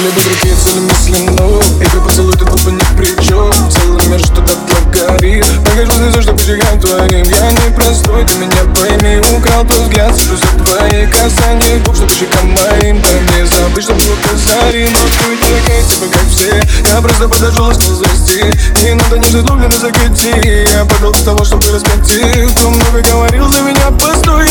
Мы бы другие цели мысли, но И поцелуй ты тупо ни при чем Целый мир что-то горит. Покажу слезу, что щекам твоим. Я не простой, ты меня пойми. Украл твой взгляд, сижу за твои касания. Губ, что по щекам моим Дай мне забыть, что было казари Но ты такая, типа как все. Я просто подошел и сказал Не надо нежно глубже на закати. Я подал для того, чтобы раскатить Кто много говорил за меня, постой.